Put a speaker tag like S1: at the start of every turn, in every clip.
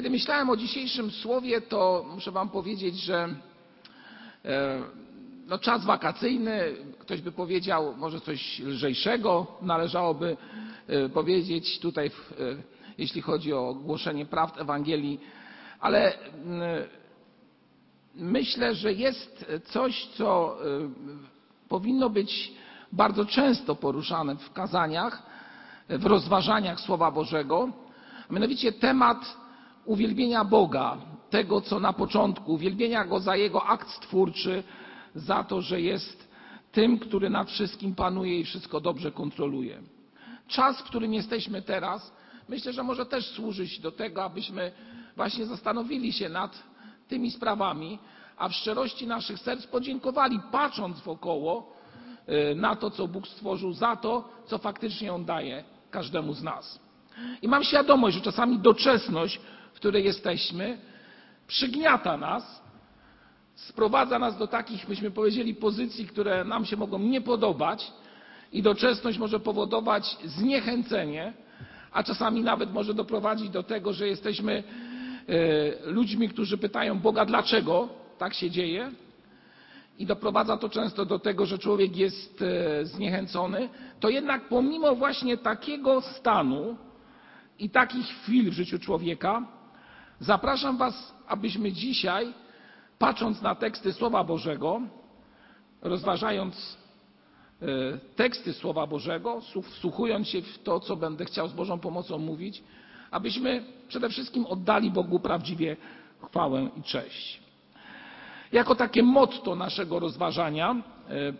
S1: Kiedy myślałem o dzisiejszym słowie, to muszę Wam powiedzieć, że e, no, czas wakacyjny, ktoś by powiedział, może coś lżejszego należałoby e, powiedzieć tutaj, e, jeśli chodzi o głoszenie prawd Ewangelii, ale myślę, że jest coś, co powinno być bardzo często poruszane w kazaniach, w rozważaniach Słowa Bożego, a mianowicie temat uwielbienia Boga, tego co na początku, uwielbienia Go za Jego akt stwórczy, za to, że jest tym, który nad wszystkim panuje i wszystko dobrze kontroluje. Czas, w którym jesteśmy teraz, myślę, że może też służyć do tego, abyśmy właśnie zastanowili się nad tymi sprawami, a w szczerości naszych serc podziękowali, patrząc wokoło y, na to, co Bóg stworzył, za to, co faktycznie On daje każdemu z nas. I mam świadomość, że czasami doczesność której jesteśmy, przygniata nas, sprowadza nas do takich, byśmy powiedzieli, pozycji, które nam się mogą nie podobać i doczesność może powodować zniechęcenie, a czasami nawet może doprowadzić do tego, że jesteśmy e, ludźmi, którzy pytają Boga, dlaczego tak się dzieje. I doprowadza to często do tego, że człowiek jest e, zniechęcony. To jednak pomimo właśnie takiego stanu i takich chwil w życiu człowieka, Zapraszam Was, abyśmy dzisiaj, patrząc na teksty Słowa Bożego, rozważając e, teksty Słowa Bożego, wsłuchując się w to, co będę chciał z Bożą pomocą mówić, abyśmy przede wszystkim oddali Bogu prawdziwie chwałę i cześć. Jako takie motto naszego rozważania e,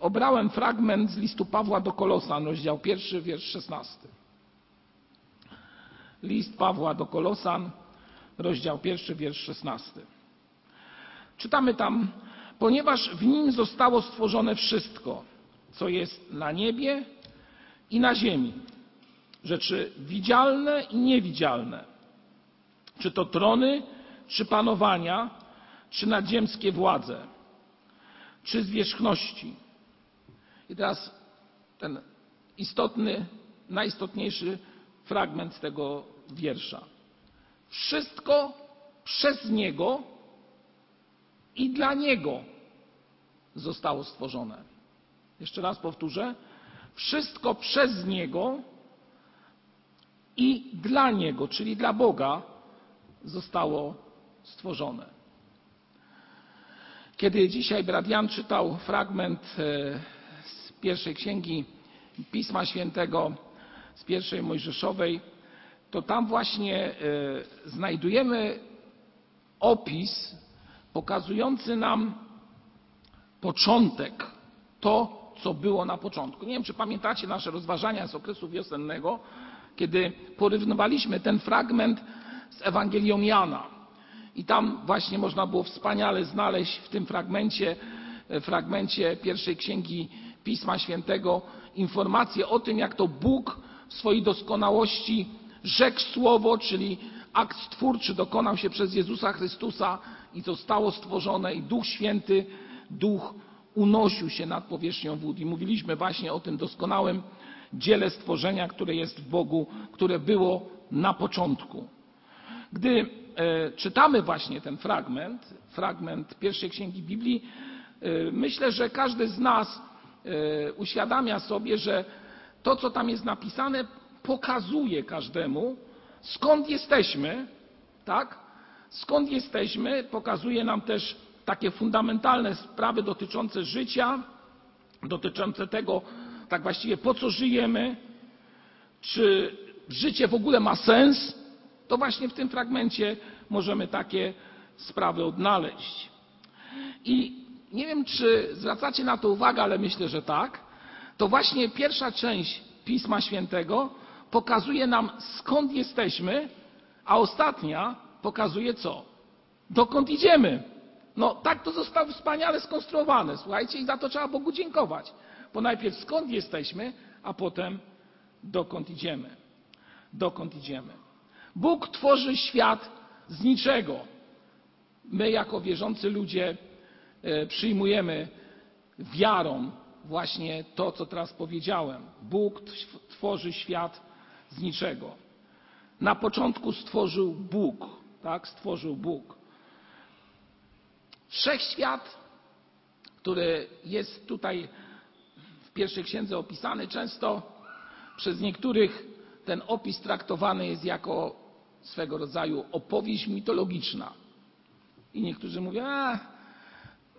S1: obrałem fragment z listu Pawła do Kolosan, rozdział pierwszy, wiersz szesnasty. List Pawła do Kolosan, rozdział pierwszy, wiersz szesnasty. Czytamy tam, ponieważ w nim zostało stworzone wszystko, co jest na niebie i na ziemi, rzeczy widzialne i niewidzialne, czy to trony, czy panowania, czy nadziemskie władze, czy zwierzchności. I teraz ten istotny, najistotniejszy fragment tego wiersza. Wszystko przez Niego i dla Niego zostało stworzone. Jeszcze raz powtórzę. Wszystko przez Niego i dla Niego, czyli dla Boga, zostało stworzone. Kiedy dzisiaj brat Jan czytał fragment e, z pierwszej księgi Pisma Świętego, z pierwszej Mojżeszowej, to tam właśnie e, znajdujemy opis pokazujący nam początek, to, co było na początku. Nie wiem, czy pamiętacie nasze rozważania z okresu wiosennego, kiedy porównywaliśmy ten fragment z Ewangelią Jana. I tam właśnie można było wspaniale znaleźć w tym fragmencie, e, fragmencie pierwszej księgi Pisma Świętego informację o tym, jak to Bóg w swojej doskonałości rzekł słowo, czyli akt stwórczy dokonał się przez Jezusa Chrystusa i zostało stworzone i Duch Święty, Duch unosił się nad powierzchnią wód. I mówiliśmy właśnie o tym doskonałym dziele stworzenia, które jest w Bogu, które było na początku. Gdy e, czytamy właśnie ten fragment, fragment pierwszej księgi Biblii, e, myślę, że każdy z nas e, uświadamia sobie, że to, co tam jest napisane, pokazuje każdemu, skąd jesteśmy, tak? Skąd jesteśmy, pokazuje nam też takie fundamentalne sprawy dotyczące życia, dotyczące tego, tak właściwie po co żyjemy, czy życie w ogóle ma sens, to właśnie w tym fragmencie możemy takie sprawy odnaleźć. I nie wiem, czy zwracacie na to uwagę, ale myślę, że tak. To właśnie pierwsza część Pisma Świętego pokazuje nam skąd jesteśmy, a ostatnia pokazuje co? Dokąd idziemy. No tak to zostało wspaniale skonstruowane, słuchajcie, i za to trzeba Bogu dziękować. Bo najpierw skąd jesteśmy, a potem dokąd idziemy. Dokąd idziemy. Bóg tworzy świat z niczego. My, jako wierzący ludzie, e, przyjmujemy wiarą właśnie to, co teraz powiedziałem. Bóg tworzy świat z niczego. Na początku stworzył Bóg, tak? Stworzył Bóg. Wszechświat, który jest tutaj w pierwszej księdze opisany, często przez niektórych ten opis traktowany jest jako swego rodzaju opowieść mitologiczna. I niektórzy mówią, a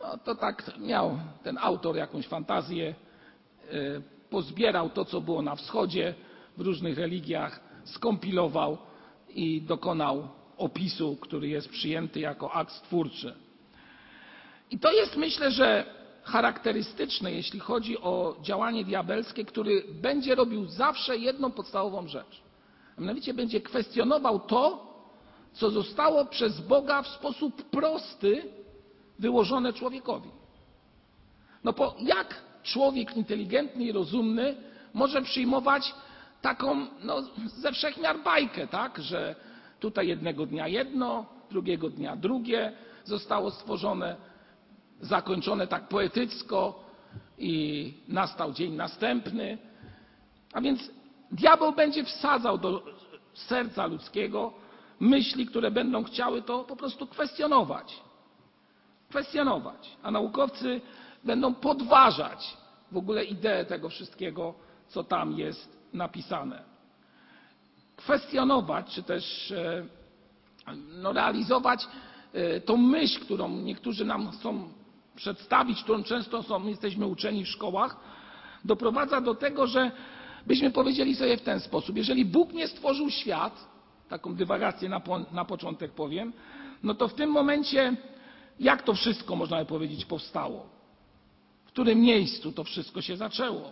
S1: no to tak miał ten autor jakąś fantazję, pozbierał to, co było na wschodzie w różnych religiach, skompilował i dokonał opisu, który jest przyjęty jako akt stwórczy. I to jest myślę, że charakterystyczne, jeśli chodzi o działanie diabelskie, który będzie robił zawsze jedną podstawową rzecz. A mianowicie będzie kwestionował to, co zostało przez Boga w sposób prosty wyłożone człowiekowi. No bo jak człowiek inteligentny i rozumny może przyjmować taką no, ze wszechmiar bajkę, tak? że tutaj jednego dnia jedno, drugiego dnia drugie zostało stworzone, zakończone tak poetycko i nastał dzień następny. A więc diabeł będzie wsadzał do serca ludzkiego myśli, które będą chciały to po prostu kwestionować. Kwestionować. A naukowcy będą podważać w ogóle ideę tego wszystkiego, co tam jest napisane. Kwestionować, czy też no, realizować tą myśl, którą niektórzy nam chcą przedstawić, którą często są, jesteśmy uczeni w szkołach, doprowadza do tego, że byśmy powiedzieli sobie w ten sposób. Jeżeli Bóg nie stworzył świat, taką dywagację na, na początek powiem, no to w tym momencie jak to wszystko, można by powiedzieć, powstało? W którym miejscu to wszystko się zaczęło?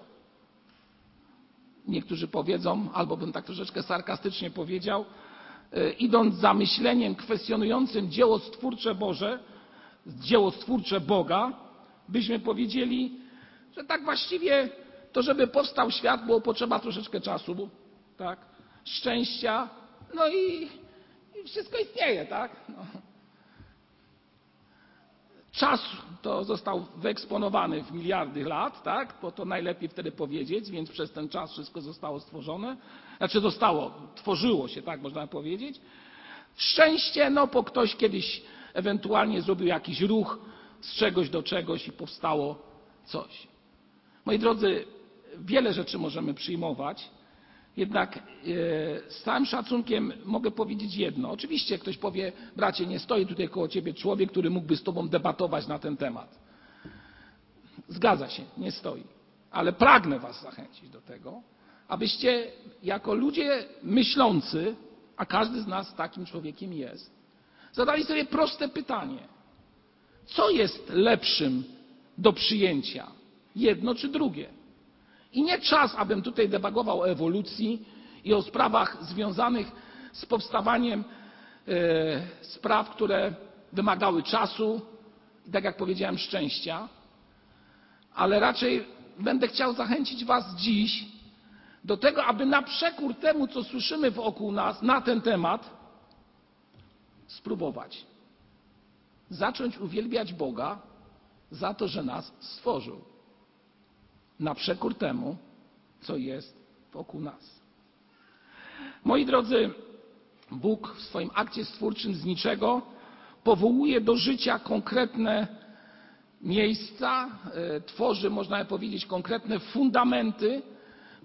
S1: Niektórzy powiedzą, albo bym tak troszeczkę sarkastycznie powiedział, idąc za myśleniem kwestionującym dzieło stwórcze Boże, dzieło stwórcze Boga, byśmy powiedzieli, że tak właściwie to, żeby powstał świat, było potrzeba troszeczkę czasu, tak? szczęścia, no i, i wszystko istnieje, tak? No. Czas to został wyeksponowany w miliardy lat, tak? bo to najlepiej wtedy powiedzieć, więc przez ten czas wszystko zostało stworzone. Znaczy zostało, tworzyło się, tak można powiedzieć. Szczęście, no bo ktoś kiedyś ewentualnie zrobił jakiś ruch z czegoś do czegoś i powstało coś. Moi drodzy, wiele rzeczy możemy przyjmować, jednak z całym szacunkiem mogę powiedzieć jedno. Oczywiście ktoś powie, bracie, nie stoi tutaj koło ciebie człowiek, który mógłby z tobą debatować na ten temat. Zgadza się, nie stoi. Ale pragnę was zachęcić do tego, abyście jako ludzie myślący, a każdy z nas takim człowiekiem jest, zadali sobie proste pytanie. Co jest lepszym do przyjęcia? Jedno czy drugie? I nie czas, abym tutaj debagował o ewolucji i o sprawach związanych z powstawaniem spraw, które wymagały czasu i, tak jak powiedziałem, szczęścia, ale raczej będę chciał zachęcić Was dziś do tego, aby na przekór temu, co słyszymy wokół nas na ten temat, spróbować. Zacząć uwielbiać Boga za to, że nas stworzył na przekór temu, co jest wokół nas. Moi drodzy, Bóg w swoim akcie stwórczym z niczego powołuje do życia konkretne miejsca, tworzy, można powiedzieć, konkretne fundamenty,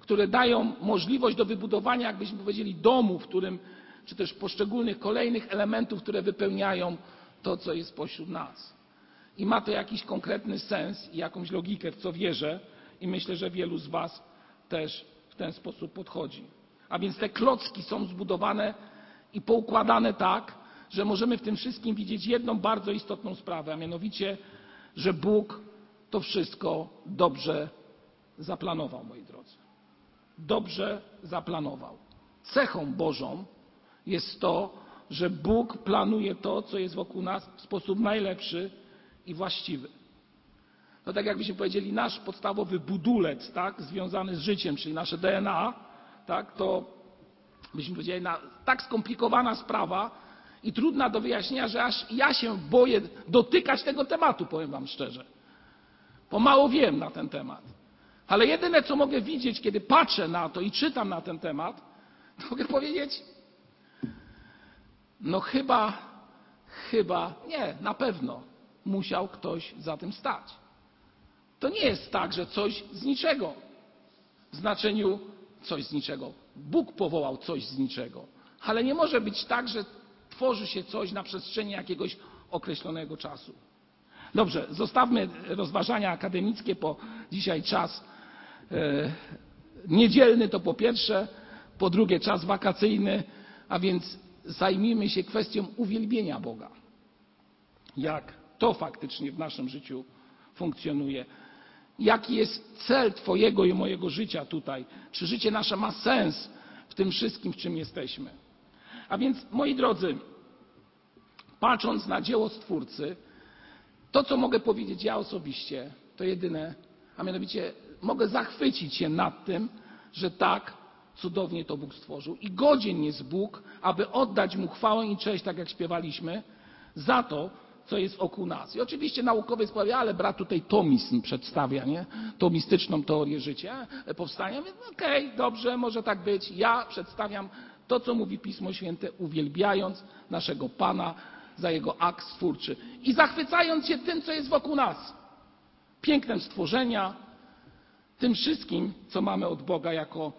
S1: które dają możliwość do wybudowania, jakbyśmy powiedzieli, domu, w którym, czy też poszczególnych kolejnych elementów, które wypełniają to, co jest pośród nas. I ma to jakiś konkretny sens i jakąś logikę, w co wierzę, i myślę, że wielu z Was też w ten sposób podchodzi. A więc te klocki są zbudowane i poukładane tak, że możemy w tym wszystkim widzieć jedną bardzo istotną sprawę, a mianowicie, że Bóg to wszystko dobrze zaplanował, moi drodzy. Dobrze zaplanował. Cechą Bożą jest to, że Bóg planuje to, co jest wokół nas w sposób najlepszy i właściwy to tak jakbyśmy powiedzieli, nasz podstawowy budulec, tak, związany z życiem, czyli nasze DNA, tak, to byśmy powiedzieli, na, tak skomplikowana sprawa i trudna do wyjaśnienia, że aż ja się boję dotykać tego tematu, powiem Wam szczerze. Bo mało wiem na ten temat. Ale jedyne, co mogę widzieć, kiedy patrzę na to i czytam na ten temat, to mogę powiedzieć, no chyba, chyba, nie, na pewno musiał ktoś za tym stać. To nie jest tak, że coś z niczego, w znaczeniu coś z niczego. Bóg powołał coś z niczego, ale nie może być tak, że tworzy się coś na przestrzeni jakiegoś określonego czasu. Dobrze, zostawmy rozważania akademickie, bo dzisiaj czas e, niedzielny to po pierwsze, po drugie czas wakacyjny, a więc zajmijmy się kwestią uwielbienia Boga. Jak to faktycznie w naszym życiu funkcjonuje. Jaki jest cel Twojego i mojego życia tutaj? Czy życie nasze ma sens w tym wszystkim, w czym jesteśmy? A więc, moi drodzy, patrząc na dzieło Stwórcy, to, co mogę powiedzieć ja osobiście, to jedyne, a mianowicie mogę zachwycić się nad tym, że tak cudownie to Bóg stworzył. I godzien jest Bóg, aby oddać Mu chwałę i cześć, tak jak śpiewaliśmy, za to, co jest wokół nas. I oczywiście naukowiec powie, ale brat tutaj tomizm przedstawia, nie? Tomistyczną teorię życia, e, powstania. Więc okej, okay, dobrze, może tak być. Ja przedstawiam to, co mówi Pismo Święte, uwielbiając naszego Pana za Jego akt stwórczy i zachwycając się tym, co jest wokół nas. Pięknem stworzenia, tym wszystkim, co mamy od Boga jako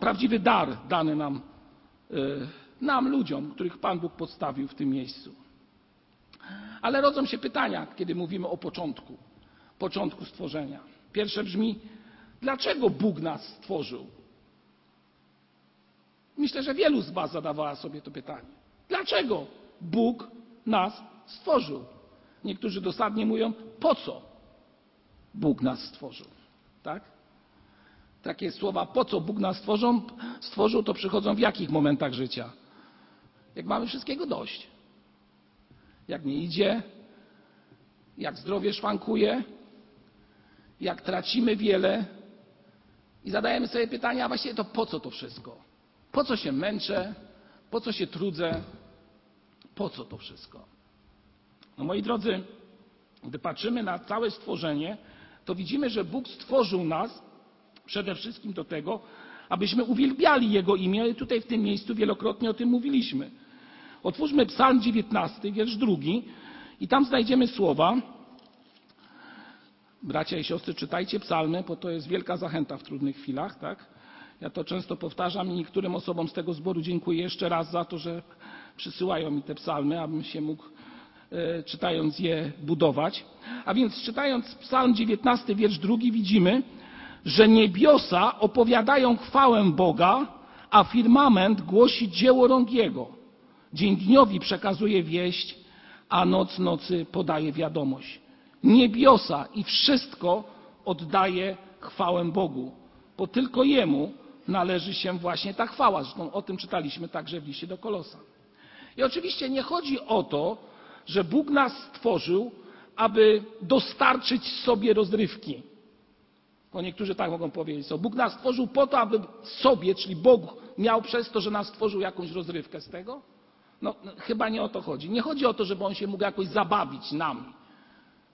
S1: prawdziwy dar dany nam, yy, nam, ludziom, których Pan Bóg podstawił w tym miejscu. Ale rodzą się pytania, kiedy mówimy o początku, początku stworzenia. Pierwsze brzmi, dlaczego Bóg nas stworzył? Myślę, że wielu z Was zadawała sobie to pytanie. Dlaczego Bóg nas stworzył? Niektórzy dosadnie mówią, po co Bóg nas stworzył? Tak? Takie słowa, po co Bóg nas stworzył, stworzył, to przychodzą w jakich momentach życia? Jak mamy wszystkiego dość jak nie idzie, jak zdrowie szwankuje, jak tracimy wiele i zadajemy sobie pytania, a właściwie to po co to wszystko? Po co się męczę? Po co się trudzę? Po co to wszystko? No moi drodzy, gdy patrzymy na całe stworzenie, to widzimy, że Bóg stworzył nas przede wszystkim do tego, abyśmy uwielbiali Jego imię. Tutaj w tym miejscu wielokrotnie o tym mówiliśmy. Otwórzmy Psalm 19, wiersz drugi i tam znajdziemy słowa. Bracia i siostry, czytajcie psalmy, bo to jest wielka zachęta w trudnych chwilach, tak? Ja to często powtarzam i niektórym osobom z tego zboru dziękuję jeszcze raz za to, że przysyłają mi te psalmy, abym się mógł e, czytając je budować. A więc czytając psalm 19, wiersz drugi widzimy, że niebiosa opowiadają chwałę Boga, a firmament głosi dzieło rąk Jego. Dzień dniowi przekazuje wieść, a noc nocy podaje wiadomość. Niebiosa i wszystko oddaje chwałę Bogu, bo tylko Jemu należy się właśnie ta chwała. Zresztą o tym czytaliśmy także w liście do Kolosa. I oczywiście nie chodzi o to, że Bóg nas stworzył, aby dostarczyć sobie rozrywki. Bo niektórzy tak mogą powiedzieć. Bóg nas stworzył po to, aby sobie, czyli Bóg miał przez to, że nas stworzył jakąś rozrywkę z tego? No, no, chyba nie o to chodzi. Nie chodzi o to, żeby on się mógł jakoś zabawić nami.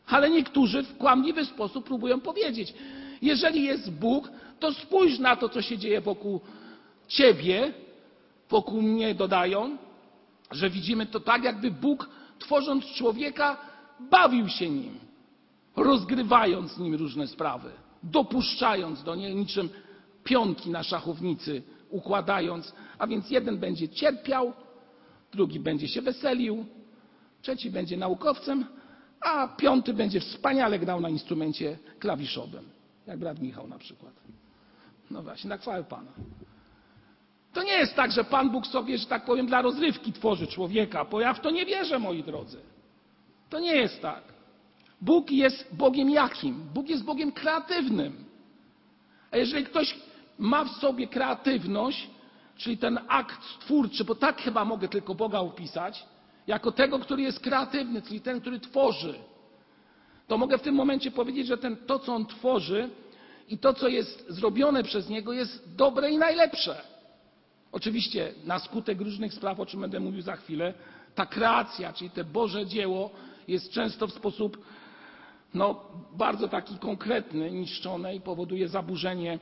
S1: Ale niektórzy w kłamliwy sposób próbują powiedzieć: jeżeli jest Bóg, to spójrz na to, co się dzieje wokół ciebie, wokół mnie dodają, że widzimy to tak, jakby Bóg, tworząc człowieka, bawił się nim, rozgrywając nim różne sprawy, dopuszczając do niej niczym pionki na szachownicy, układając, a więc jeden będzie cierpiał, drugi będzie się weselił, trzeci będzie naukowcem, a piąty będzie wspaniale grał na instrumencie klawiszowym, jak brat Michał na przykład. No właśnie, na chwałę Pana. To nie jest tak, że Pan Bóg sobie, że tak powiem, dla rozrywki tworzy człowieka, bo ja w to nie wierzę, moi drodzy. To nie jest tak. Bóg jest Bogiem jakim? Bóg jest Bogiem kreatywnym. A jeżeli ktoś ma w sobie kreatywność, czyli ten akt twórczy, bo tak chyba mogę tylko Boga opisać, jako tego, który jest kreatywny, czyli ten, który tworzy, to mogę w tym momencie powiedzieć, że ten, to, co on tworzy i to, co jest zrobione przez niego, jest dobre i najlepsze. Oczywiście na skutek różnych spraw, o czym będę mówił za chwilę, ta kreacja, czyli te Boże dzieło jest często w sposób no, bardzo taki konkretny niszczone i powoduje zaburzenie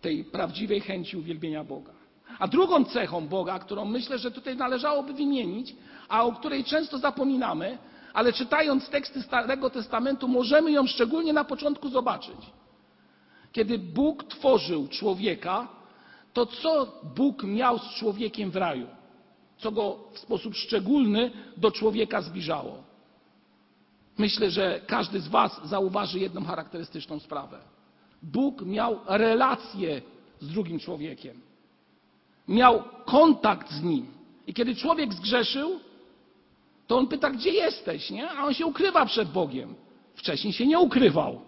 S1: tej prawdziwej chęci uwielbienia Boga. A drugą cechą Boga, którą myślę, że tutaj należałoby wymienić, a o której często zapominamy, ale czytając teksty Starego Testamentu możemy ją szczególnie na początku zobaczyć. Kiedy Bóg tworzył człowieka, to co Bóg miał z człowiekiem w raju? Co go w sposób szczególny do człowieka zbliżało? Myślę, że każdy z Was zauważy jedną charakterystyczną sprawę. Bóg miał relację z drugim człowiekiem. Miał kontakt z nim. I kiedy człowiek zgrzeszył, to on pyta, gdzie jesteś, nie? A on się ukrywa przed Bogiem. Wcześniej się nie ukrywał,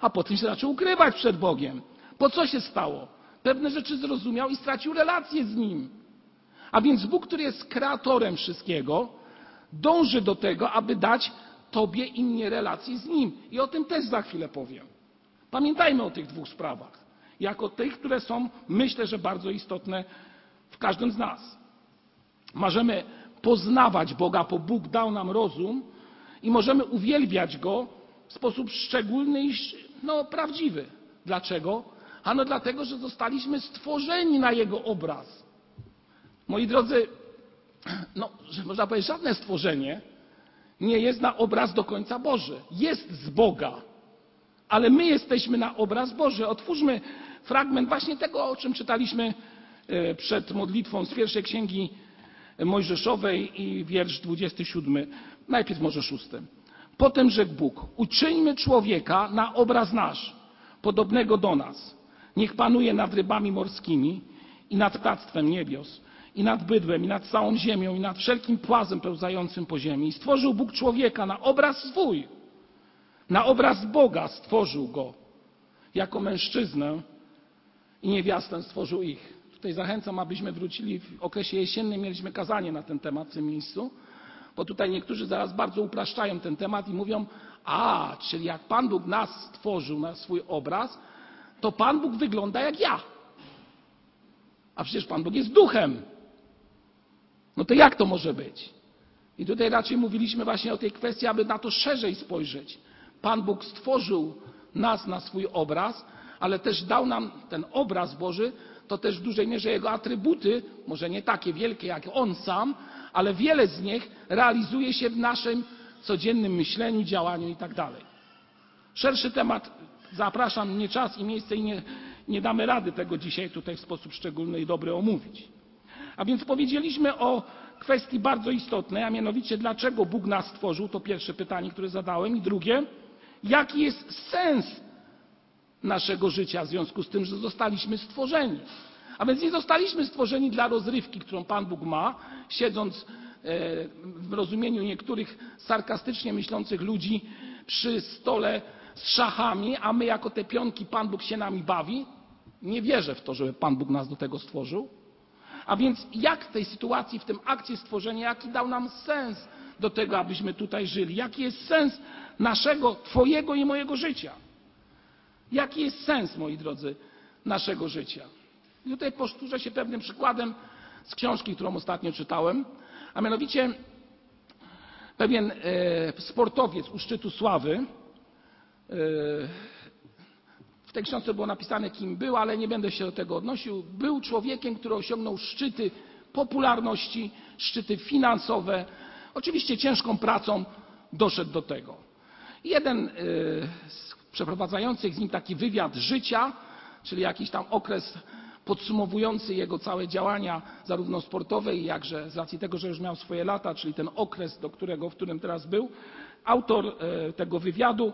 S1: a potem się zaczął ukrywać przed Bogiem. Po co się stało? Pewne rzeczy zrozumiał i stracił relację z nim. A więc Bóg, który jest kreatorem wszystkiego, dąży do tego, aby dać Tobie i mnie relację z Nim. I o tym też za chwilę powiem. Pamiętajmy o tych dwóch sprawach, jako tych, które są, myślę, że bardzo istotne w każdym z nas. Możemy poznawać Boga, bo Bóg dał nam rozum i możemy uwielbiać Go w sposób szczególny i no, prawdziwy. Dlaczego? Ano dlatego, że zostaliśmy stworzeni na Jego obraz. Moi drodzy, no, że można powiedzieć, żadne stworzenie nie jest na obraz do końca Boży. Jest z Boga, ale my jesteśmy na obraz Boży. Otwórzmy fragment właśnie tego, o czym czytaliśmy przed modlitwą z pierwszej księgi Mojżeszowej i wiersz 27. Najpierw może szósty. Potem rzekł Bóg, uczyńmy człowieka na obraz nasz, podobnego do nas. Niech panuje nad rybami morskimi i nad ptactwem niebios, i nad bydłem, i nad całą ziemią, i nad wszelkim płazem pełzającym po ziemi. I stworzył Bóg człowieka na obraz swój. Na obraz Boga stworzył go. Jako mężczyznę i niewiastę stworzył ich. Tutaj zachęcam, abyśmy wrócili w okresie jesiennym. Mieliśmy kazanie na ten temat w tym miejscu, bo tutaj niektórzy zaraz bardzo upraszczają ten temat i mówią, a, czyli jak Pan Bóg nas stworzył na swój obraz, to Pan Bóg wygląda jak ja. A przecież Pan Bóg jest duchem. No to jak to może być? I tutaj raczej mówiliśmy właśnie o tej kwestii, aby na to szerzej spojrzeć. Pan Bóg stworzył nas na swój obraz, ale też dał nam ten obraz Boży, to też w dużej mierze Jego atrybuty, może nie takie wielkie jak On sam, ale wiele z nich realizuje się w naszym codziennym myśleniu, działaniu i tak. Szerszy temat, zapraszam, nie czas i miejsce i nie, nie damy rady tego dzisiaj tutaj w sposób szczególny i dobry omówić. A więc powiedzieliśmy o kwestii bardzo istotnej, a mianowicie dlaczego Bóg nas stworzył, to pierwsze pytanie, które zadałem. I drugie, jaki jest sens naszego życia w związku z tym, że zostaliśmy stworzeni. A więc nie zostaliśmy stworzeni dla rozrywki, którą Pan Bóg ma, siedząc e, w rozumieniu niektórych sarkastycznie myślących ludzi przy stole z szachami, a my jako te pionki Pan Bóg się nami bawi. Nie wierzę w to, żeby Pan Bóg nas do tego stworzył. A więc jak w tej sytuacji, w tym akcie stworzenia, jaki dał nam sens do tego, abyśmy tutaj żyli? Jaki jest sens naszego, Twojego i mojego życia? Jaki jest sens, moi drodzy, naszego życia? I tutaj powtórzę się pewnym przykładem z książki, którą ostatnio czytałem, a mianowicie pewien e, sportowiec u szczytu sławy e, w tej książce było napisane, kim był, ale nie będę się do tego odnosił. Był człowiekiem, który osiągnął szczyty popularności, szczyty finansowe. Oczywiście ciężką pracą doszedł do tego. Jeden y, z przeprowadzających z nim taki wywiad życia, czyli jakiś tam okres podsumowujący jego całe działania, zarówno sportowe, jakże z racji tego, że już miał swoje lata, czyli ten okres, do którego, w którym teraz był, autor y, tego wywiadu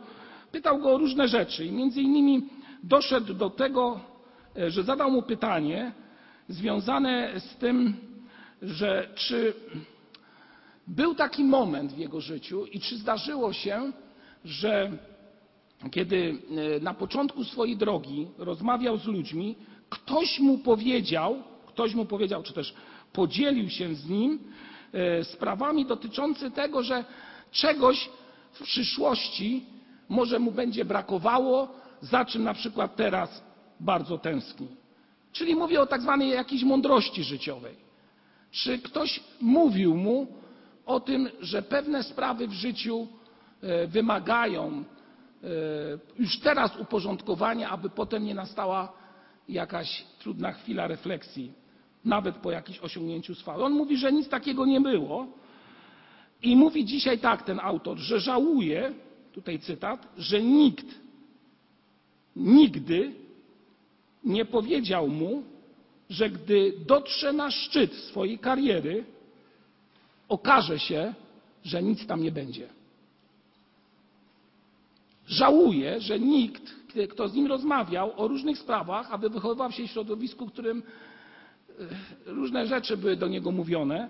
S1: pytał go o różne rzeczy i między innymi doszedł do tego, e, że zadał mu pytanie związane z tym, że czy był taki moment w jego życiu i czy zdarzyło się, że kiedy e, na początku swojej drogi rozmawiał z ludźmi, ktoś mu powiedział, ktoś mu powiedział, czy też podzielił się z nim e, sprawami dotyczącymi tego, że czegoś w przyszłości może mu będzie brakowało, za czym na przykład teraz bardzo tęskni. Czyli mówię o tak zwanej jakiejś mądrości życiowej. Czy ktoś mówił mu o tym, że pewne sprawy w życiu e, wymagają już teraz uporządkowania, aby potem nie nastała jakaś trudna chwila refleksji nawet po jakimś osiągnięciu sławy. On mówi, że nic takiego nie było i mówi dzisiaj tak ten autor, że żałuje, tutaj cytat, że nikt nigdy nie powiedział mu, że gdy dotrze na szczyt swojej kariery, okaże się, że nic tam nie będzie. Żałuje, że nikt, kto z nim rozmawiał o różnych sprawach, aby wychowywał się w środowisku, w którym e, różne rzeczy były do niego mówione,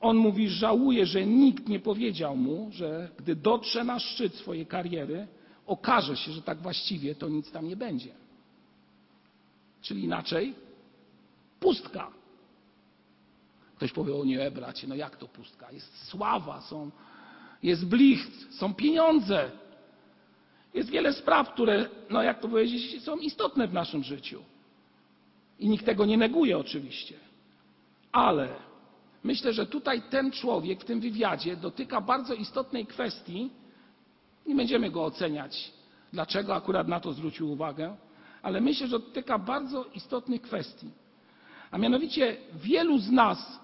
S1: on mówi, żałuje, że nikt nie powiedział mu, że gdy dotrze na szczyt swojej kariery, okaże się, że tak właściwie to nic tam nie będzie. Czyli inaczej, pustka. Ktoś powie, o nie, bracie, no jak to pustka? Jest sława, są, jest blicht, są pieniądze. Jest wiele spraw, które, no jak to powiedzieć, są istotne w naszym życiu. I nikt tego nie neguje oczywiście. Ale myślę, że tutaj ten człowiek w tym wywiadzie dotyka bardzo istotnej kwestii. Nie będziemy go oceniać, dlaczego akurat na to zwrócił uwagę, ale myślę, że dotyka bardzo istotnych kwestii. A mianowicie wielu z nas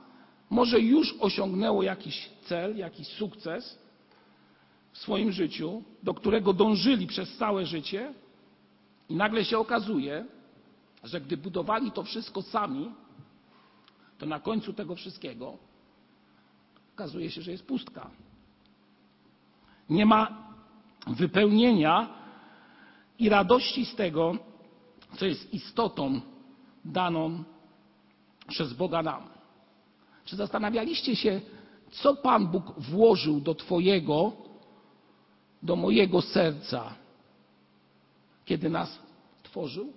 S1: może już osiągnęło jakiś cel, jakiś sukces w swoim życiu, do którego dążyli przez całe życie, i nagle się okazuje, że gdy budowali to wszystko sami, to na końcu tego wszystkiego okazuje się, że jest pustka. Nie ma wypełnienia i radości z tego, co jest istotą daną przez Boga nam. Czy zastanawialiście się, co Pan Bóg włożył do Twojego, do mojego serca, kiedy nas tworzył?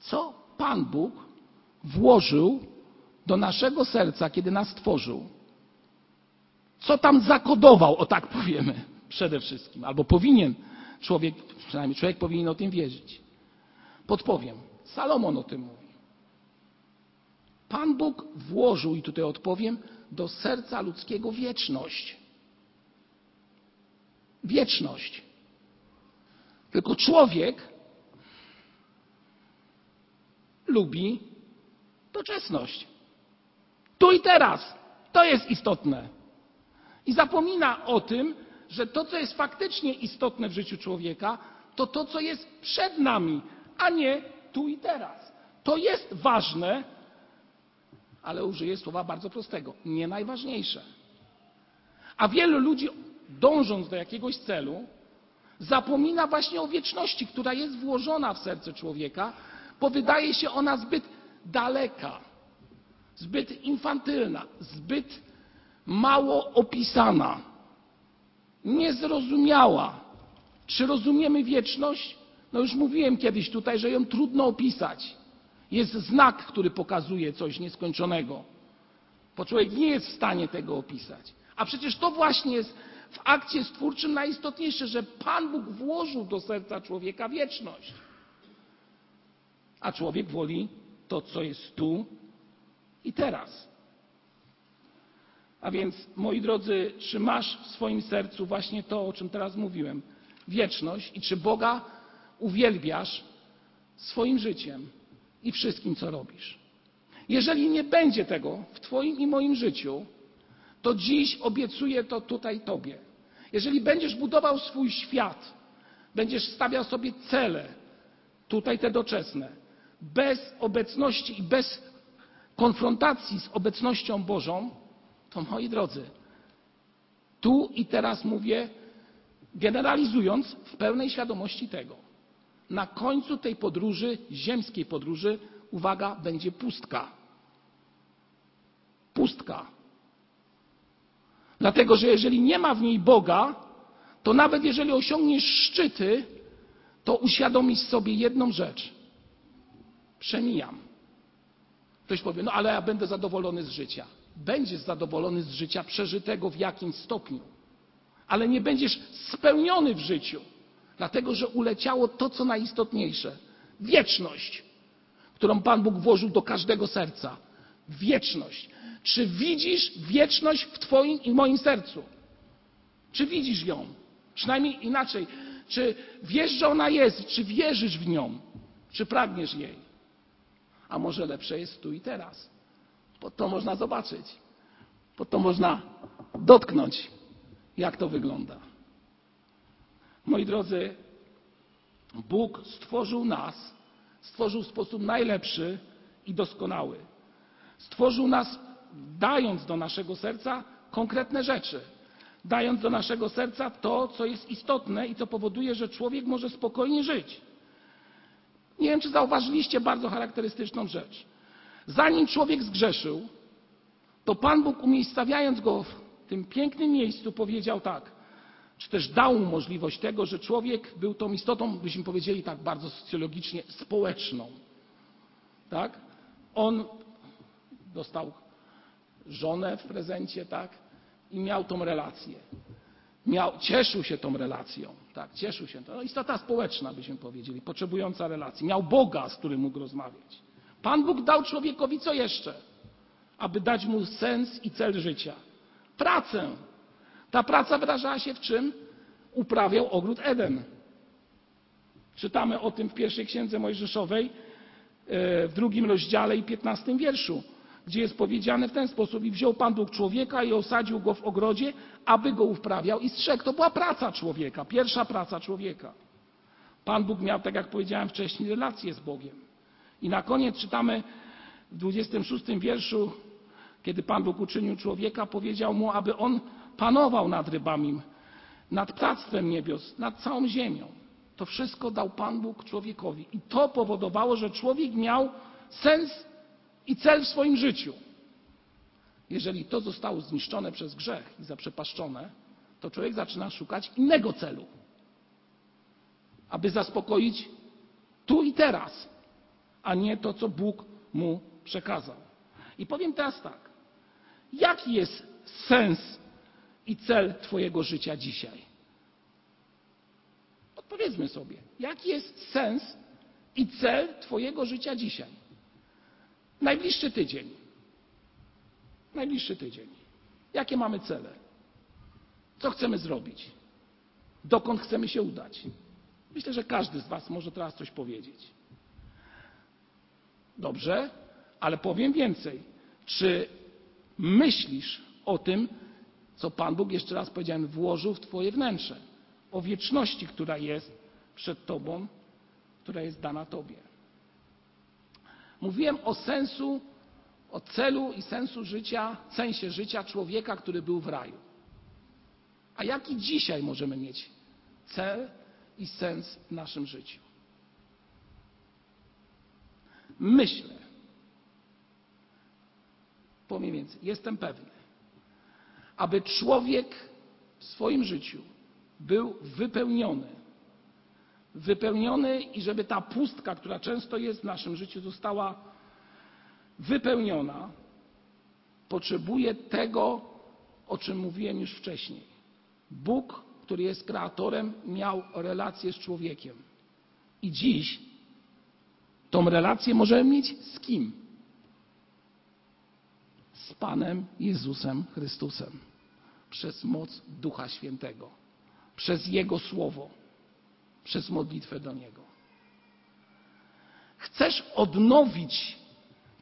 S1: Co Pan Bóg włożył do naszego serca, kiedy nas tworzył? Co tam zakodował, o tak powiemy, przede wszystkim, albo powinien człowiek, przynajmniej człowiek powinien o tym wierzyć. Podpowiem. Salomon o tym mówi. Pan Bóg włożył, i tutaj odpowiem, do serca ludzkiego wieczność. Wieczność. Tylko człowiek lubi doczesność. Tu i teraz. To jest istotne. I zapomina o tym, że to, co jest faktycznie istotne w życiu człowieka, to to, co jest przed nami, a nie tu i teraz. To jest ważne, ale użyję słowa bardzo prostego nie najważniejsze. A wielu ludzi, dążąc do jakiegoś celu, zapomina właśnie o wieczności, która jest włożona w serce człowieka, bo wydaje się ona zbyt daleka, zbyt infantylna, zbyt mało opisana, niezrozumiała. Czy rozumiemy wieczność? No już mówiłem kiedyś tutaj, że ją trudno opisać. Jest znak, który pokazuje coś nieskończonego, bo człowiek nie jest w stanie tego opisać. A przecież to właśnie jest w akcie stwórczym najistotniejsze, że Pan Bóg włożył do serca człowieka wieczność. A człowiek woli to, co jest tu i teraz. A więc, moi drodzy, czy masz w swoim sercu właśnie to, o czym teraz mówiłem, wieczność i czy Boga uwielbiasz swoim życiem i wszystkim, co robisz. Jeżeli nie będzie tego w Twoim i moim życiu, to dziś obiecuję to tutaj Tobie. Jeżeli będziesz budował swój świat, będziesz stawiał sobie cele, tutaj te doczesne, bez obecności i bez konfrontacji z obecnością Bożą, to moi drodzy, tu i teraz mówię, generalizując w pełnej świadomości tego, na końcu tej podróży, ziemskiej podróży, uwaga, będzie pustka. Pustka. Dlatego, że jeżeli nie ma w niej Boga, to nawet jeżeli osiągniesz szczyty, to uświadomisz sobie jedną rzecz. Przemijam. Ktoś powie, no ale ja będę zadowolony z życia. Będziesz zadowolony z życia przeżytego w jakimś stopniu, ale nie będziesz spełniony w życiu. Dlatego, że uleciało to, co najistotniejsze wieczność, którą Pan Bóg włożył do każdego serca. Wieczność. Czy widzisz wieczność w Twoim i moim sercu? Czy widzisz ją? Przynajmniej inaczej. Czy wiesz, że ona jest? Czy wierzysz w nią? Czy pragniesz jej? a może lepsze jest tu i teraz. Bo to można zobaczyć, bo to można dotknąć, jak to wygląda. Moi drodzy, Bóg stworzył nas, stworzył w sposób najlepszy i doskonały. Stworzył nas, dając do naszego serca konkretne rzeczy, dając do naszego serca to, co jest istotne i co powoduje, że człowiek może spokojnie żyć. Nie wiem, czy zauważyliście bardzo charakterystyczną rzecz. Zanim człowiek zgrzeszył, to Pan Bóg, umiejscawiając go w tym pięknym miejscu, powiedział tak, czy też dał mu możliwość tego, że człowiek był tą istotą, byśmy powiedzieli tak bardzo socjologicznie, społeczną. Tak? On dostał żonę w prezencie, tak? I miał tą relację. Miał, cieszył się tą relacją, tak? Cieszył się. To istota społeczna, byśmy powiedzieli, potrzebująca relacji. Miał Boga, z którym mógł rozmawiać. Pan Bóg dał człowiekowi co jeszcze? Aby dać mu sens i cel życia. Pracę. Ta praca wyrażała się w czym? Uprawiał ogród Eden. Czytamy o tym w pierwszej księdze Mojżeszowej, e, w drugim rozdziale i piętnastym wierszu, gdzie jest powiedziane w ten sposób: I wziął Pan Bóg człowieka i osadził go w ogrodzie, aby go uprawiał i strzegł. To była praca człowieka, pierwsza praca człowieka. Pan Bóg miał, tak jak powiedziałem wcześniej, relację z Bogiem. I na koniec czytamy w 26 wierszu, kiedy Pan Bóg uczynił człowieka, powiedział mu, aby on panował nad rybami, nad ptactwem niebios, nad całą ziemią. To wszystko dał Pan Bóg człowiekowi. I to powodowało, że człowiek miał sens i cel w swoim życiu. Jeżeli to zostało zniszczone przez grzech i zaprzepaszczone, to człowiek zaczyna szukać innego celu, aby zaspokoić tu i teraz, a nie to, co Bóg mu przekazał. I powiem teraz tak. Jaki jest sens i cel Twojego życia dzisiaj? Odpowiedzmy sobie, jaki jest sens i cel Twojego życia dzisiaj? Najbliższy tydzień. Najbliższy tydzień. Jakie mamy cele? Co chcemy zrobić? Dokąd chcemy się udać? Myślę, że każdy z Was może teraz coś powiedzieć. Dobrze, ale powiem więcej. Czy myślisz o tym, co Pan Bóg, jeszcze raz powiedziałem, włożył w Twoje wnętrze? O wieczności, która jest przed Tobą, która jest dana Tobie. Mówiłem o sensu, o celu i sensu życia, sensie życia człowieka, który był w raju. A jaki dzisiaj możemy mieć cel i sens w naszym życiu? Myślę, powiem więcej, jestem pewny, aby człowiek w swoim życiu był wypełniony. Wypełniony i żeby ta pustka, która często jest w naszym życiu, została wypełniona, potrzebuje tego, o czym mówiłem już wcześniej. Bóg, który jest kreatorem, miał relację z człowiekiem. I dziś tą relację możemy mieć z kim? Z Panem Jezusem Chrystusem. Przez moc Ducha Świętego. Przez Jego Słowo. Przez modlitwę do Niego. Chcesz odnowić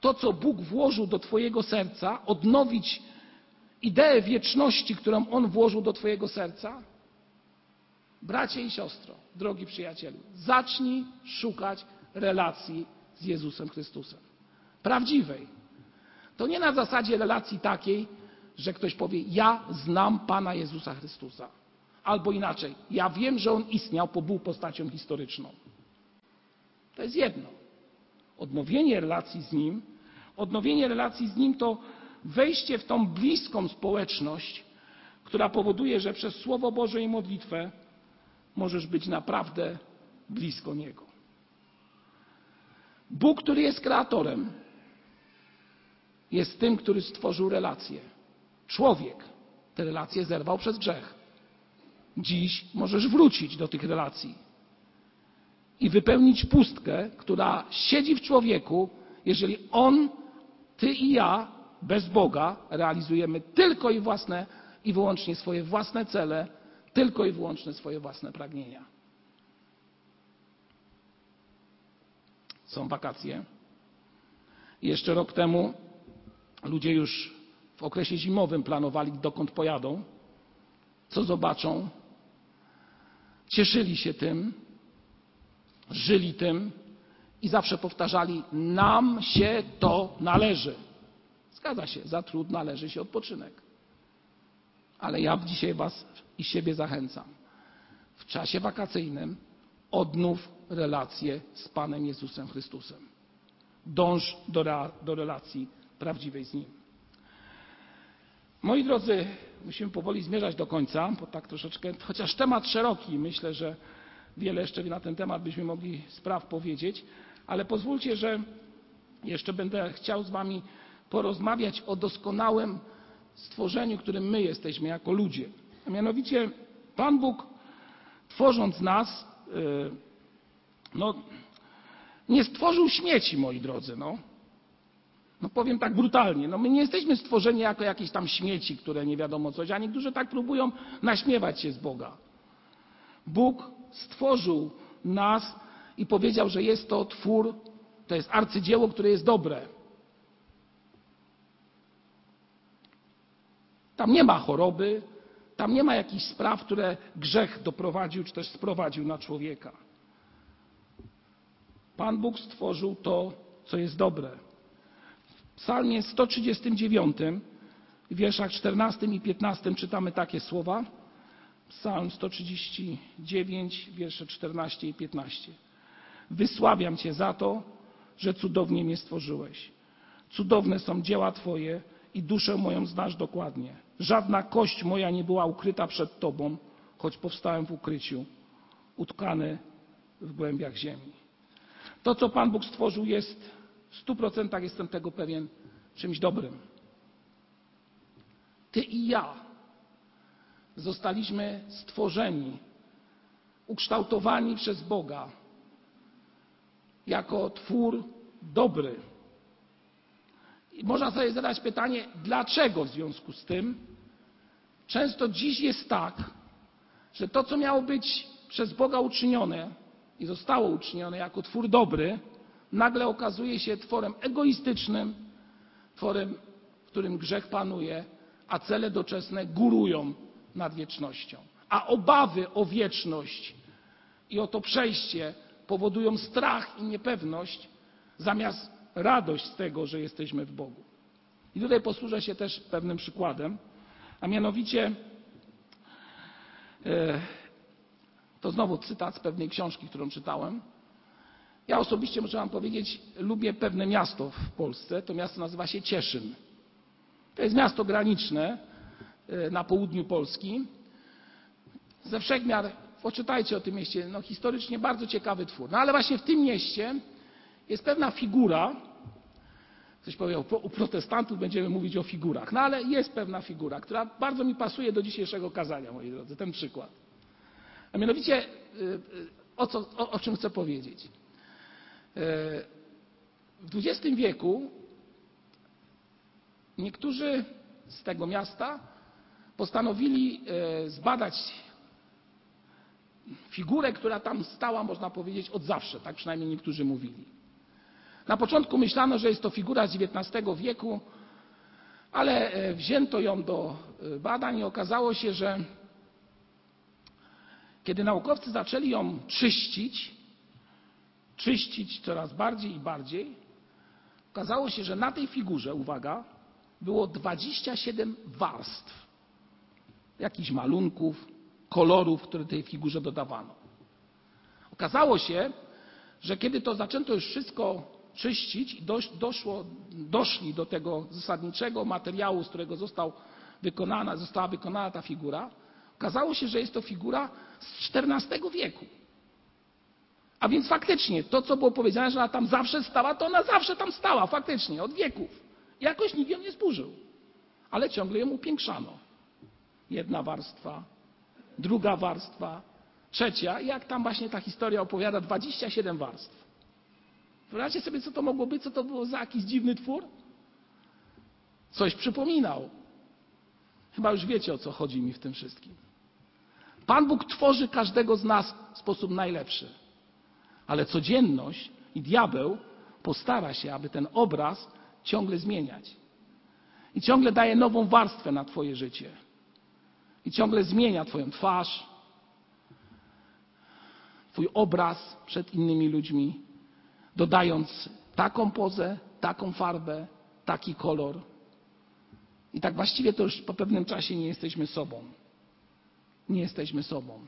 S1: to, co Bóg włożył do Twojego serca, odnowić ideę wieczności, którą On włożył do Twojego serca? Bracie i siostro, drogi przyjacielu, zacznij szukać relacji z Jezusem Chrystusem. Prawdziwej. To nie na zasadzie relacji takiej, że ktoś powie: Ja znam Pana Jezusa Chrystusa. Albo inaczej, ja wiem, że On istniał, bo był postacią historyczną. To jest jedno. Odnowienie relacji z Nim, odnowienie relacji z Nim to wejście w tą bliską społeczność, która powoduje, że przez Słowo Boże i modlitwę możesz być naprawdę blisko Niego. Bóg, który jest kreatorem, jest tym, który stworzył relacje. Człowiek te relacje zerwał przez grzech. Dziś możesz wrócić do tych relacji i wypełnić pustkę, która siedzi w człowieku, jeżeli on, ty i ja bez Boga realizujemy tylko i własne i wyłącznie swoje własne cele, tylko i wyłącznie swoje własne pragnienia. Są wakacje. Jeszcze rok temu ludzie już w okresie zimowym planowali, dokąd pojadą, co zobaczą, cieszyli się tym, żyli tym i zawsze powtarzali: Nam się to należy. Zgadza się, za trud należy się odpoczynek. Ale ja dzisiaj Was i siebie zachęcam. W czasie wakacyjnym odnów relacje z Panem Jezusem Chrystusem. Dąż do, do relacji prawdziwej z Nim. Moi drodzy, musimy powoli zmierzać do końca, bo tak troszeczkę, chociaż temat szeroki, myślę, że wiele jeszcze na ten temat byśmy mogli spraw powiedzieć, ale pozwólcie, że jeszcze będę chciał z Wami porozmawiać o doskonałym stworzeniu, którym my jesteśmy jako ludzie. A mianowicie Pan Bóg, tworząc nas, yy, no, nie stworzył śmieci, moi drodzy. No. No powiem tak brutalnie, no my nie jesteśmy stworzeni jako jakieś tam śmieci, które nie wiadomo coś, a niektórzy tak próbują naśmiewać się z Boga. Bóg stworzył nas i powiedział, że jest to twór, to jest arcydzieło, które jest dobre. Tam nie ma choroby, tam nie ma jakichś spraw, które grzech doprowadził czy też sprowadził na człowieka. Pan Bóg stworzył to, co jest dobre. Psalmie 139, w wierszach 14 i 15 czytamy takie słowa. Psalm 139, wiersze 14 i 15. Wysławiam Cię za to, że cudownie mnie stworzyłeś. Cudowne są dzieła Twoje i duszę moją znasz dokładnie. Żadna kość moja nie była ukryta przed Tobą, choć powstałem w ukryciu, utkany w głębiach ziemi. To, co Pan Bóg stworzył, jest w stu procentach, jestem tego pewien, czymś dobrym. Ty i ja zostaliśmy stworzeni, ukształtowani przez Boga jako twór dobry. I można sobie zadać pytanie, dlaczego w związku z tym często dziś jest tak, że to, co miało być przez Boga uczynione, i zostało uczynione jako twór dobry, nagle okazuje się tworem egoistycznym, tworem, w którym grzech panuje, a cele doczesne górują nad wiecznością. A obawy o wieczność i o to przejście powodują strach i niepewność, zamiast radość z tego, że jesteśmy w Bogu. I tutaj posłużę się też pewnym przykładem, a mianowicie e, to znowu cytat z pewnej książki, którą czytałem. Ja osobiście muszę Wam powiedzieć, lubię pewne miasto w Polsce. To miasto nazywa się Cieszyn. To jest miasto graniczne e, na południu Polski. Ze wszechmiar, poczytajcie o tym mieście, no historycznie bardzo ciekawy twór. No ale właśnie w tym mieście jest pewna figura, ktoś powiedział, u protestantów będziemy mówić o figurach, no ale jest pewna figura, która bardzo mi pasuje do dzisiejszego kazania, moi drodzy, ten przykład. A mianowicie, y, y, o, co, o, o czym chcę powiedzieć. Y, w XX wieku niektórzy z tego miasta postanowili zbadać figurę, która tam stała, można powiedzieć, od zawsze, tak przynajmniej niektórzy mówili. Na początku myślano, że jest to figura z XIX wieku, ale wzięto ją do badań i okazało się, że kiedy naukowcy zaczęli ją czyścić, czyścić coraz bardziej i bardziej, okazało się, że na tej figurze, uwaga, było 27 warstw, jakichś malunków, kolorów, które tej figurze dodawano. Okazało się, że kiedy to zaczęto już wszystko czyścić i doszło, doszli do tego zasadniczego materiału, z którego został wykonana, została wykonana ta figura, okazało się, że jest to figura z XIV wieku. A więc faktycznie to, co było powiedziane, że ona tam zawsze stała, to ona zawsze tam stała, faktycznie, od wieków. Jakoś nikt ją nie zburzył, ale ciągle ją upiększano. Jedna warstwa, druga warstwa, trzecia, jak tam właśnie ta historia opowiada, 27 warstw. Wyobraźcie sobie, co to mogło być, co to było za jakiś dziwny twór? Coś przypominał. Chyba już wiecie, o co chodzi mi w tym wszystkim. Pan Bóg tworzy każdego z nas w sposób najlepszy. Ale codzienność i diabeł postara się, aby ten obraz ciągle zmieniać. I ciągle daje nową warstwę na Twoje życie. I ciągle zmienia Twoją twarz, Twój obraz przed innymi ludźmi, dodając taką pozę, taką farbę, taki kolor. I tak właściwie to już po pewnym czasie nie jesteśmy sobą. Nie jesteśmy sobą.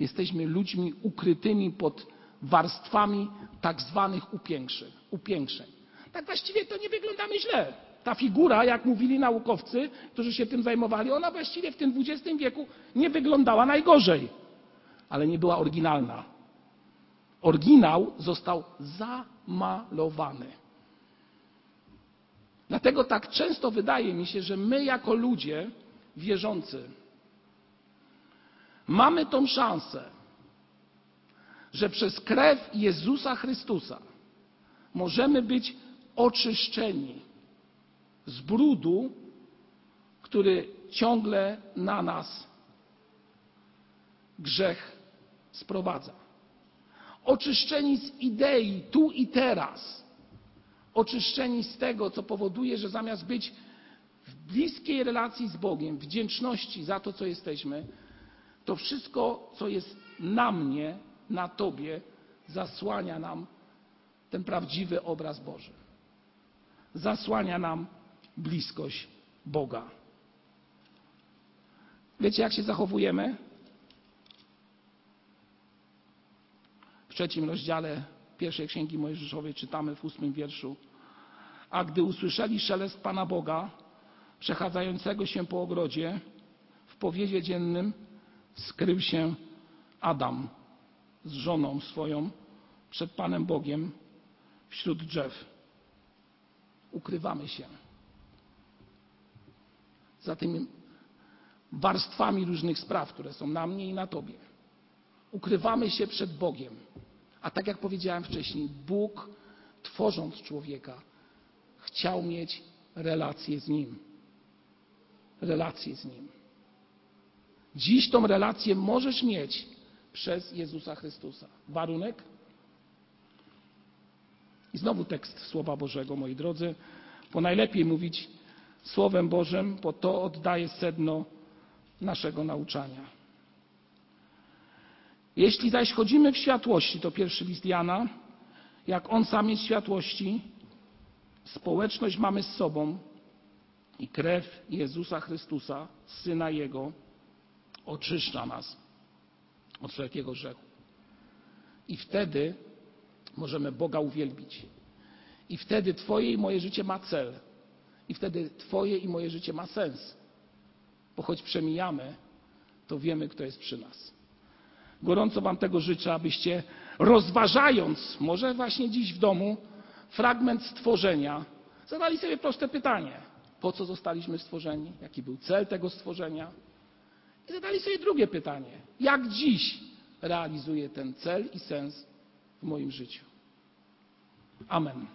S1: Jesteśmy ludźmi ukrytymi pod warstwami tak zwanych upiększeń. upiększeń. Tak właściwie to nie wyglądamy źle. Ta figura, jak mówili naukowcy, którzy się tym zajmowali, ona właściwie w tym XX wieku nie wyglądała najgorzej, ale nie była oryginalna. Oryginał został zamalowany. Dlatego tak często wydaje mi się, że my jako ludzie wierzący mamy tą szansę, że przez krew Jezusa Chrystusa możemy być oczyszczeni z brudu, który ciągle na nas grzech sprowadza. Oczyszczeni z idei tu i teraz. Oczyszczeni z tego, co powoduje, że zamiast być w bliskiej relacji z Bogiem, wdzięczności za to, co jesteśmy, to wszystko, co jest na mnie, na Tobie, zasłania nam ten prawdziwy obraz Boży. Zasłania nam bliskość Boga. Wiecie, jak się zachowujemy? W trzecim rozdziale pierwszej księgi Mojżeszowej czytamy w ósmym wierszu. A gdy usłyszeli szelest Pana Boga, przechadzającego się po ogrodzie, w powiedzie dziennym skrył się Adam z żoną swoją przed Panem Bogiem wśród drzew. Ukrywamy się za tymi warstwami różnych spraw, które są na mnie i na Tobie. Ukrywamy się przed Bogiem. A tak jak powiedziałem wcześniej, Bóg, tworząc człowieka, chciał mieć relację z Nim. Relację z Nim. Dziś tą relację możesz mieć przez Jezusa Chrystusa. Warunek? I znowu tekst Słowa Bożego, moi drodzy, bo najlepiej mówić Słowem Bożym, bo to oddaje sedno naszego nauczania. Jeśli zaś chodzimy w światłości, to pierwszy list Jana, jak on sam jest światłości, społeczność mamy z sobą i krew Jezusa Chrystusa, Syna Jego, oczyszcza nas od wszelkiego grzechu. I wtedy możemy Boga uwielbić. I wtedy Twoje i moje życie ma cel. I wtedy Twoje i moje życie ma sens. Bo choć przemijamy, to wiemy, kto jest przy nas. Gorąco Wam tego życzę, abyście rozważając, może właśnie dziś w domu, fragment stworzenia, zadali sobie proste pytanie: po co zostaliśmy stworzeni? Jaki był cel tego stworzenia? I zadali sobie drugie pytanie: jak dziś realizuję ten cel i sens w moim życiu? Amen.